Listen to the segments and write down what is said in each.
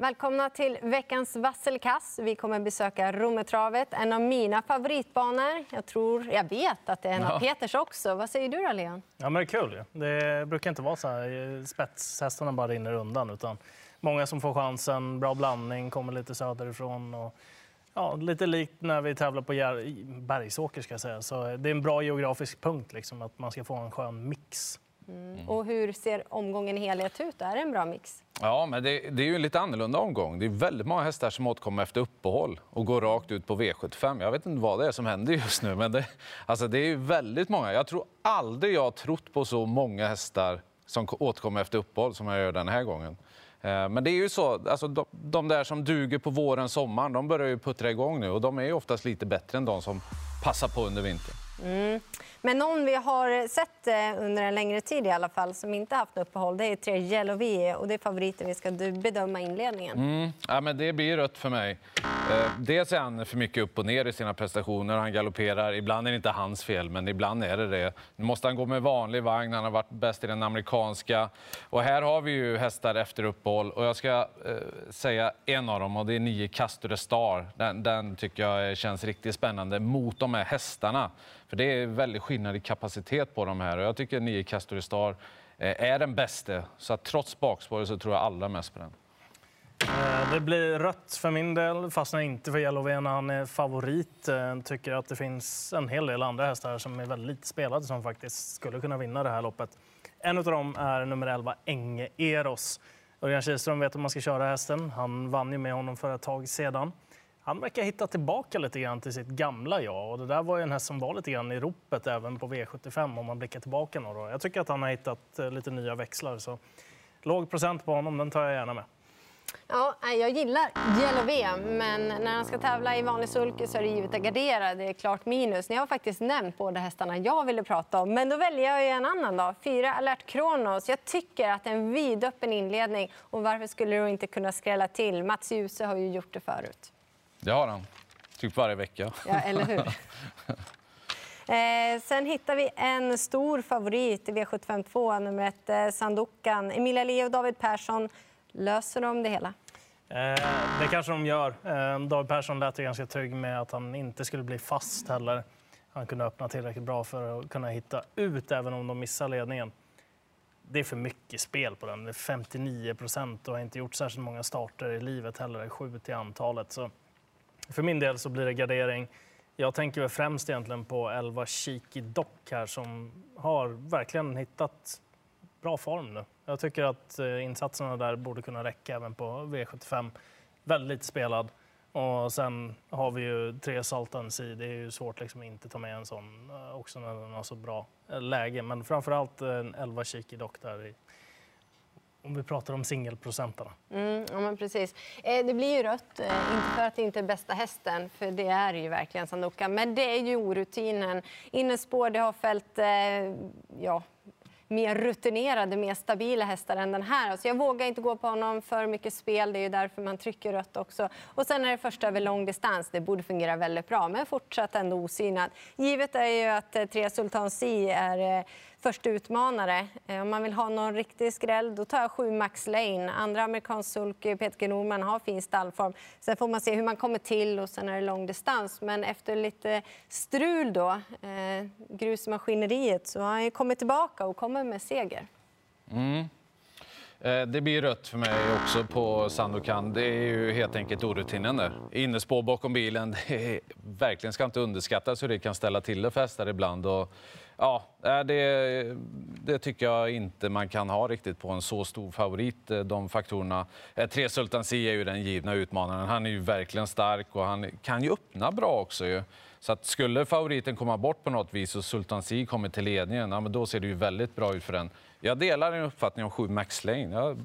Välkomna till veckans vasselkass. Vi kommer besöka Rommetravet, en av mina favoritbanor. Jag tror, jag vet att det är en av Peters också. Vad säger du då, Leon? Ja, men det är kul. Det brukar inte vara så här spetshästarna bara rinner undan. Utan många som får chansen, bra blandning, kommer lite söderifrån. Och, ja, lite likt när vi tävlar på Bergsåker. Ska jag säga. Så det är en bra geografisk punkt, liksom, att man ska få en skön mix. Mm. Och hur ser omgången i helhet ut? Är det en bra mix? Ja, men det, det, är ju en lite annorlunda omgång. Det är väldigt många hästar som återkommer efter uppehåll och går rakt ut på V75. Jag vet inte vad det är som händer just nu, men det, alltså det är väldigt många. Jag tror aldrig jag har trott på så många hästar som återkommer efter uppehåll som jag gör den här gången. Eh, men det är ju så, alltså de, de där som duger på våren, sommaren, de börjar ju puttra igång nu och de är ju oftast lite bättre än de som passar på under vintern. Mm. Men någon vi har sett eh, under en längre tid i alla fall som inte haft uppehåll det är tre Yellow V och det är favoriten vi ska bedöma inledningen. Mm. Ja, men det blir rött för mig. Eh, dels är han för mycket upp och ner i sina prestationer. Han galopperar. Ibland är det inte hans fel, men ibland är det det. Nu måste han gå med vanlig vagn. Han har varit bäst i den amerikanska. Och här har vi ju hästar efter uppehåll. Och jag ska eh, säga en av dem och det är nio Castor Star. Den, den tycker jag känns riktigt spännande mot de här hästarna. För det är väldigt skillnad i kapacitet på de här. Och jag tycker nio Castor Star eh, är den bästa. Så att trots bakspåret så tror jag allra mest på den. Eh, det blir rött för min del, fastnar inte för Yellow när han är favorit. Jag tycker att det finns en hel del andra hästar som är väldigt lite spelade som faktiskt skulle kunna vinna det här loppet. En av dem är nummer 11, Enge Eros. Örjan Kihlström vet hur man ska köra hästen. Han vann ju med honom för ett tag sedan han verkar hitta tillbaka lite grann till sitt gamla jag. Och det där var ju en häst som var lite grann i ropet även på V75 om man blickar tillbaka några år. Jag tycker att han har hittat eh, lite nya växlar. Så låg procent på honom, den tar jag gärna med. Ja, jag gillar V, men när han ska tävla i vanlig sulky så är det givet att gardera. Det är klart minus. Ni har faktiskt nämnt båda hästarna jag ville prata om, men då väljer jag en annan. då. Fyra Alert Kronos. Jag tycker att det är en vidöppen inledning. Och varför skulle du inte kunna skrälla till? Mats Djuse har ju gjort det förut. Det har han. Typ varje vecka. Ja, eller hur? Eh, sen hittar vi en stor favorit i V752, nummer ett, eh, Sandokan. Emilia Leo och David Persson. Löser de det hela? Eh, det kanske de gör. Eh, David Persson lät ju ganska trygg med att han inte skulle bli fast heller. Han kunde öppna tillräckligt bra för att kunna hitta ut även om de missar ledningen. Det är för mycket spel på den. Det är 59 procent och har inte gjort särskilt många starter i livet heller. Sju till antalet. Så för min del så blir det gardering. Jag tänker väl främst egentligen på 11 Cheeky Dock här som har verkligen hittat bra form nu. Jag tycker att eh, insatserna där borde kunna räcka även på V75. Väldigt spelad. Och sen har vi ju tre Saltan Det är ju svårt liksom att inte ta med en sån eh, också när den har så bra eh, läge. Men framförallt en 11 Cheeky Dock där i om vi pratar om singelprocentarna. Mm, ja, men precis. Det blir ju rött, inte för att det inte är bästa hästen, för det är ju verkligen Sandoka, men det är ju orutinen. Innespår, det har fällt ja, mer rutinerade, mer stabila hästar än den här. Så jag vågar inte gå på honom för mycket spel. Det är ju därför man trycker rött också. Och sen är det första över lång distans. Det borde fungera väldigt bra, men fortsatt ändå osynad. Givet är ju att eh, tre Sultan Si är eh, första utmanare. Eh, om man vill ha någon riktig skräll, då tar jag sju Max Lane. Andra amerikansk sulky, Peter Norman, har fin stallform. Sen får man se hur man kommer till och sen är det lång distans. Men efter lite strul då, eh, grusmaskineriet, så har han kommit tillbaka och kommer med seger. Mm. Eh, det blir rött för mig också på Sandokan. Det är ju helt enkelt orutinen där. Innespår bakom bilen. Det är, verkligen ska inte underskattas hur det kan ställa till det för hästar ibland. Och Ja, eh, det, det, tycker jag inte man kan ha riktigt på en så stor favorit. Eh, de faktorerna. Tre Sultan Si är ju den givna utmanaren. Han är ju verkligen stark och han kan ju öppna bra också. Ju. Så att skulle favoriten komma bort på något vis och Sultan Si kommer till ledningen, ja, men då ser det ju väldigt bra ut för den. Jag delar din uppfattning om 7 Max Lane. Jag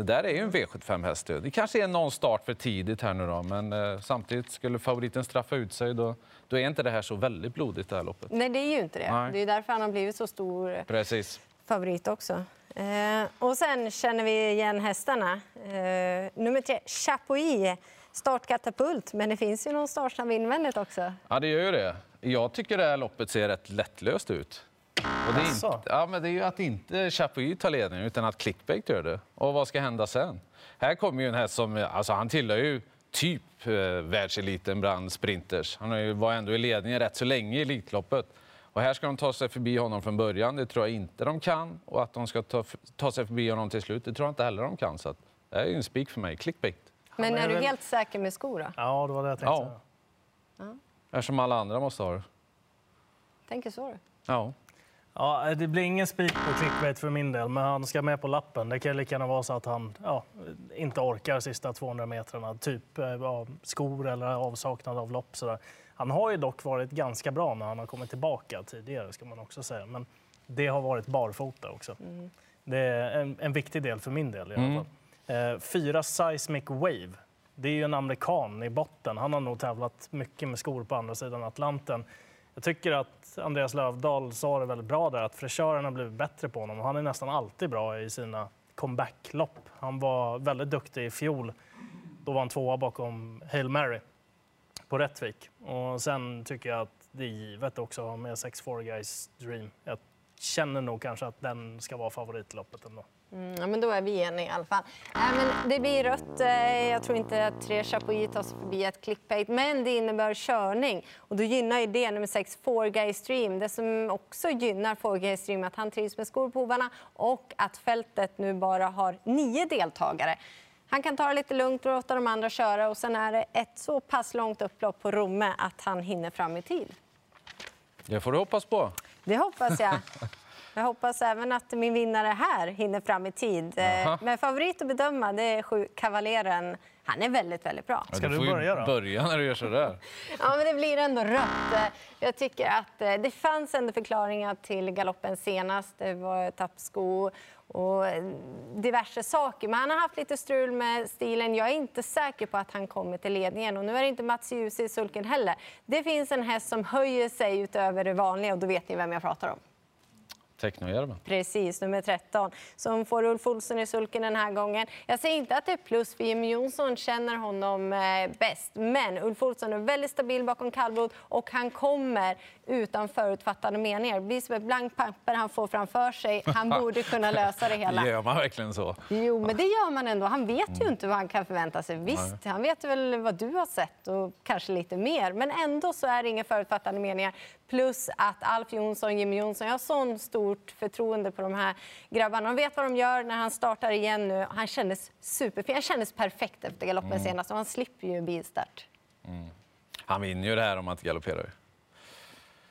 det där är ju en V75-häst. Det kanske är någon start för tidigt här nu då, men eh, samtidigt skulle favoriten straffa ut sig då, då är inte det här så väldigt blodigt det här loppet. Nej, det är ju inte det. Nej. Det är därför han har blivit så stor eh, Precis. favorit också. Eh, och sen känner vi igen hästarna. Eh, nummer tre, Chapuis. Startkatapult, men det finns ju någon startsnabb invändigt också. Ja, det gör ju det. Jag tycker det här loppet ser rätt lättlöst ut. Och det, är inte, ja, men det är ju att inte Chapuis tar ledningen utan att Clickbait gör det. Och vad ska hända sen? Här kommer ju en häst som, alltså han tillhör ju typ eh, världseliten bland sprinters. Han har ju, var ändå i ledningen rätt så länge i Elitloppet. Och här ska de ta sig förbi honom från början, det tror jag inte de kan. Och att de ska ta, ta sig förbi honom till slut, det tror jag inte heller de kan. Så att, det är ju en spik för mig, Clickbait. Men är är du väl- helt säker med skor då? Ja, det var det jag tänkte Ja. säga. Eftersom alla andra måste ha det. Tänker så du? Ja. Ja, det blir ingen spik på clickbait för min del, men han ska med på lappen. Det kan lika gärna vara så att han ja, inte orkar sista 200 metrarna, typ eh, ja, skor eller avsaknad av lopp. Sådär. Han har ju dock varit ganska bra när han har kommit tillbaka tidigare, ska man också säga. Men det har varit barfota också. Det är en, en viktig del för min del i alla fall. Eh, fyra Seismic Wave. Det är ju en amerikan i botten. Han har nog tävlat mycket med skor på andra sidan Atlanten. Jag tycker att Andreas Lövdahl sa det väldigt bra där, att fräschören har blivit bättre på honom. Han är nästan alltid bra i sina comebacklopp. Han var väldigt duktig i fjol. Då var han tvåa bakom Hail Mary på Rättvik. Och sen tycker jag att det är givet också att ha med 6-4 Guys Dream. Jag känner nog kanske att den ska vara favoritloppet ändå. Mm, ja, men då är vi eniga i alla fall. Äh, men det blir rött. Eh, Jag tror inte att tre Chapuis tar sig förbi ett clickbait, men det innebär körning. Och då gynnar ju det nummer sex, Four Guy Stream. Det som också gynnar Four Guy Stream är att han trivs med skor på hovarna och att fältet nu bara har nio deltagare. Han kan ta det lite lugnt och låta de andra köra och sen är det ett så pass långt upplopp på Romme att han hinner fram i tid. Det får du hoppas på. Det hoppas jag. Jag hoppas även att min vinnare här hinner fram i tid. Eh, Jaha. Men favorit att bedöma det är sju Kavaleren. Han är väldigt, väldigt bra. Ska du du börja då? börja när du gör sådär. Ja, men det blir ändå rött. Eh, Jag tycker att eh, det fanns ändå förklaringar till galoppen senast. Det var tappsko och diverse saker. Men han har haft lite strul med stilen. Jag är inte säker på att han kommer till ledningen. Och nu är det inte Mats Djuse i sulken heller. Det finns en häst som höjer sig utöver det vanliga och då vet ni vem jag pratar om. Technojärven. Precis, nummer 13, som får Ulf Olsson i sulken den här gången. Jag säger inte att det är plus, för Jimmy Jonsson känner honom eh, bäst. Men Ulf Olsson är väldigt stabil bakom kallblod och han kommer utan förutfattade meningar. Det blir som ett blankt papper han får framför sig. Han borde kunna lösa det hela. Gör man verkligen så? Jo, men det gör man ändå. Han vet ju inte vad han kan förvänta sig. Visst, han vet väl vad du har sett och kanske lite mer. Men ändå så är det inga förutfattade meningar. Plus att Alf Jonsson, Jimmy Jonsson, jag har sån stort förtroende på de här grabbarna. De vet vad de gör när han startar igen nu. Han kändes superfin. Han kändes perfekt efter galoppen senast och han slipper ju bilstart. Han vinner ju det här om han inte galopperar.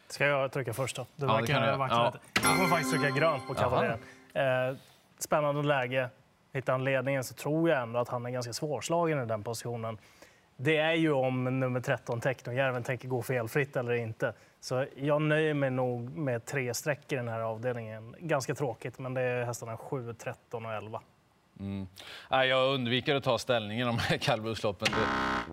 Ska jag trycka först då? Du Ja, det verkar göra. vackla Ja. lite. Jag kommer faktiskt trycka grönt på kavaleren. Eh, spännande läge. Hittar han ledningen så tror jag ändå att han är ganska svårslagen i den positionen. Det är ju om nummer 13, Technojärven, tänker gå felfritt eller inte. Så jag nöjer mig nog med tre streck i den här avdelningen. Ganska tråkigt, men det är hästarna 7, 13 och 11. Mm. Nej, jag undviker att ta ställning i de här kallblodsloppen.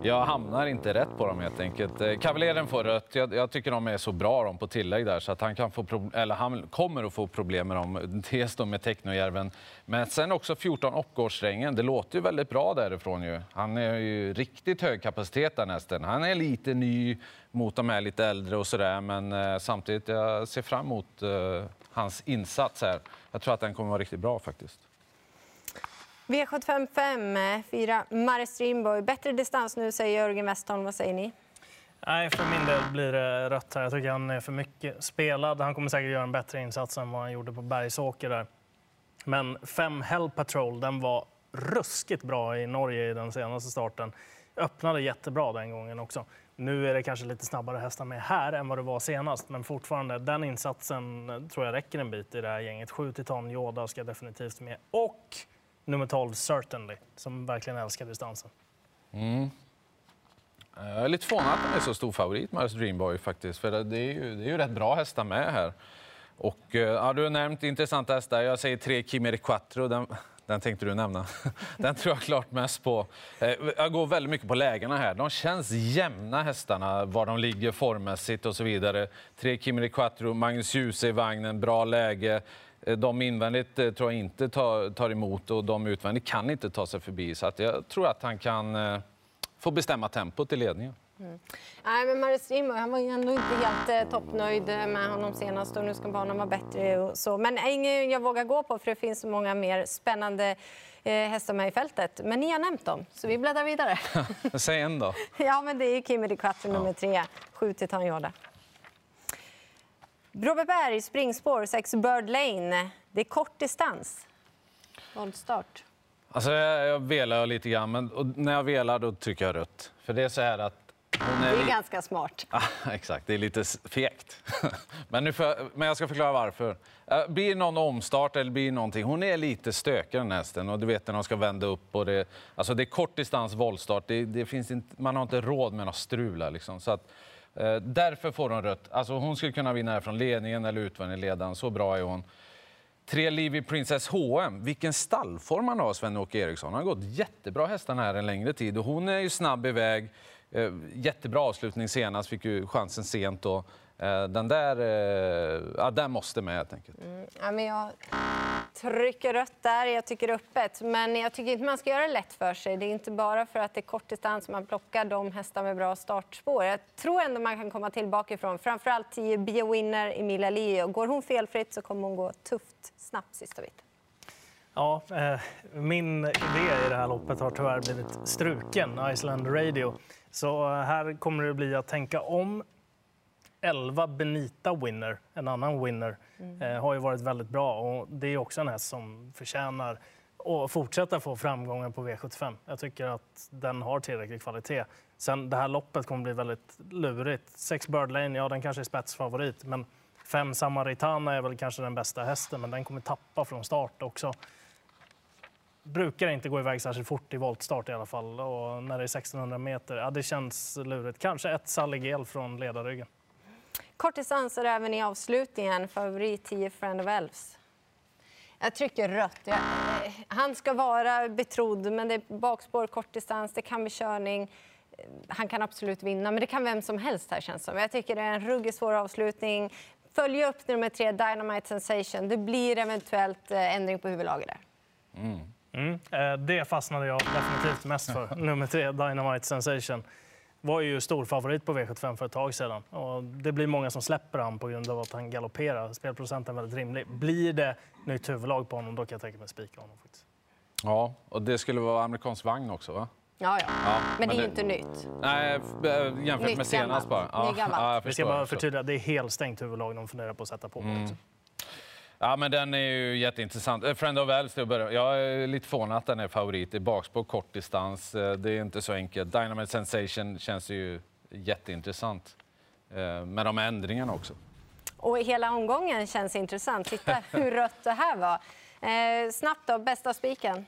Jag hamnar inte rätt på dem helt enkelt. Kavaljeren Kavaleren får rött. Jag, jag tycker de är så bra de på tillägg där så att han, kan få eller han kommer att få problem med dem. Dels då med Technojärven, men sen också 14 Oppgårdssträngen. Det låter ju väldigt bra därifrån ju. Han är ju riktigt hög kapacitet där nästan. Han är lite ny mot de här lite äldre och sådär, men eh, samtidigt jag ser fram emot eh, hans insats här. Jag tror att den kommer vara riktigt bra faktiskt. V755, fyra Mare Streamboy. Bättre distans nu, säger Jörgen Westholm. Vad säger ni? Nej, för min del blir det rött här. Jag tycker han är för mycket spelad. Han kommer säkert göra en bättre insats än vad han gjorde på Bergsåker där. Men 5 Hell Patrol, den var ruskigt bra i Norge i den senaste starten. Öppnade jättebra den gången också. Nu är det kanske lite snabbare hästar med här än vad det var senast, men fortfarande den insatsen tror jag räcker en bit i det här gänget. 7 Titan Yoda ska definitivt med och nummer 12 Certainly som verkligen älskar distansen. Mm. Eh, jag är lite förvånad att han är så stor favorit, Mars Dreamboy, faktiskt. För det är ju, det är ju rätt bra hästar med här. Och, eh, ja, du har nämnt intressanta hästar. Jag säger tre Chimere Quattro. Den, den tänkte du nämna. Den tror jag klart mest på. Eh, jag går väldigt mycket på lägena här. De känns jämna hästarna, var de ligger formmässigt och så vidare. Tre Chimere Quattro, Magnus Djuse i vagnen, bra läge. Eh, De invändigt eh, tror jag inte tar, tar emot och de utvändigt kan inte ta sig förbi. Så att jag tror att han kan eh, få bestämma tempot i ledningen. Nej, men Mario Strindberg, han var ju ändå inte helt eh, toppnöjd med honom senast och nu ska banan vara bättre och så. Men ingen jag vågar gå på för det finns så många mer spännande eh, hästar med i fältet. Men ni har nämnt dem, så vi bläddrar vidare. Säg en då. ja, men det är Kimi de Quattro nummer tre, sju till Tanjoda. Broberg, springspår, 6 Bird Lane. Det är kort distans. Voltstart. Alltså, jag, jag velar lite grann, men och när jag velar då trycker jag rött. För det är så här att Det är... ganska smart. Ah, exakt, det är lite fegt. men, nu men jag ska förklara varför. Eh, Blir det någon omstart eller blir någonting, hon är lite stökig den hästen. Och du vet när de ska vända upp och det, alltså det är kort distans voltstart. Det, det finns inte, man har inte råd med något strula liksom. Så att, Eh, därför får hon rött. Alltså hon skulle kunna vinna här från ledningen eller utvändig ledaren. Så bra är hon. Tre Livy Princess HM. Vilken stallform han har, Sven-Åke Eriksson. Han har gått jättebra hästarna här en längre tid. Och hon är ju snabb iväg. Eh, jättebra avslutning senast, fick ju chansen sent. då. Eh, den där, ja, den måste med helt enkelt. Mm, ja, men jag trycker rött där. Jag tycker öppet. Men jag tycker inte man ska göra det lätt för sig. Det är inte bara för att det är kort distans man plockar de hästar med bra startspår. Jag tror ändå man kan komma tillbaka ifrån. Framförallt 10 biowinner Emilia Leo. Går hon felfritt så kommer hon gå tufft snabbt sista biten. Ja, eh, min idé i det här loppet har tyvärr blivit struken, Iceland Radio. Så eh, här kommer det bli att tänka om. 11 Benita Winner, en annan winner, eh, har ju varit väldigt bra. Och det är också en häst som förtjänar att fortsätta få framgångar på V75. Jag tycker att den har tillräcklig kvalitet. Sen det här loppet kommer bli väldigt lurigt. Sex Bird Lane, ja den kanske är spetsfavorit, men fem Samaritana är väl kanske den bästa hästen, men den kommer tappa från start också brukar inte gå iväg särskilt fort i voltstart i alla fall. Och när det är 1600 meter, ja, det känns lurigt. Kanske ett Saligel från ledarryggen. Kortdistanser även i avslutningen. Favorit 10 Friend of Elves. Jag trycker rött. Jag, han ska vara betrodd, men det är bakspår, kortdistans, det kan bli körning. Han kan absolut vinna, men det kan vem som helst här känns som. Jag tycker det är en ruggigt svår avslutning. Följ upp nummer tre, Dynamite Sensation. Det blir eventuellt eh, ändring på huvudlaget där. Mm. Eh, Det fastnade jag definitivt mest för. Nummer tre, Dynamite Sensation. Var ju stor favorit på V75 för ett tag sedan. Och det blir många som släpper han på grund av att han galopperar. Spelprocenten är väldigt rimlig. Blir det nytt huvudlag på honom, då kan jag tänka mig spika honom. Faktiskt. Ja, och det skulle vara amerikansk vagn också va? Ja, ja. Ja, Men det är det- ju inte nytt. Nej, eh, jämfört Nytt med senast gammalt. bara. Gammalt. ja, jag Vi ska förstår, bara förstår. förtydliga, det är helt stängt huvudlag de funderar på att sätta på. Mm. Ja, men den är ju jätteintressant. Eh, Friend of Elves. Jag är lite förvånad att den är favorit i bakspår, kort distans. Eh, Det är inte så enkelt. Dynamite Sensation känns ju jätteintressant. Eh, Med de ändringarna också. Och hela omgången känns intressant. Titta hur rött det här var. Eh, snabbt då, bästa spiken.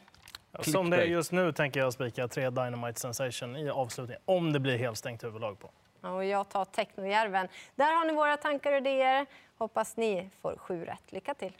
Som det är just nu tänker jag spika tre Dynamite Sensation i avslutningen. Om det blir helt stängt huvudlag på. Ja, Och jag tar Technojärven. Där har ni våra tankar och idéer. Hoppas ni får sju rätt. Lycka till!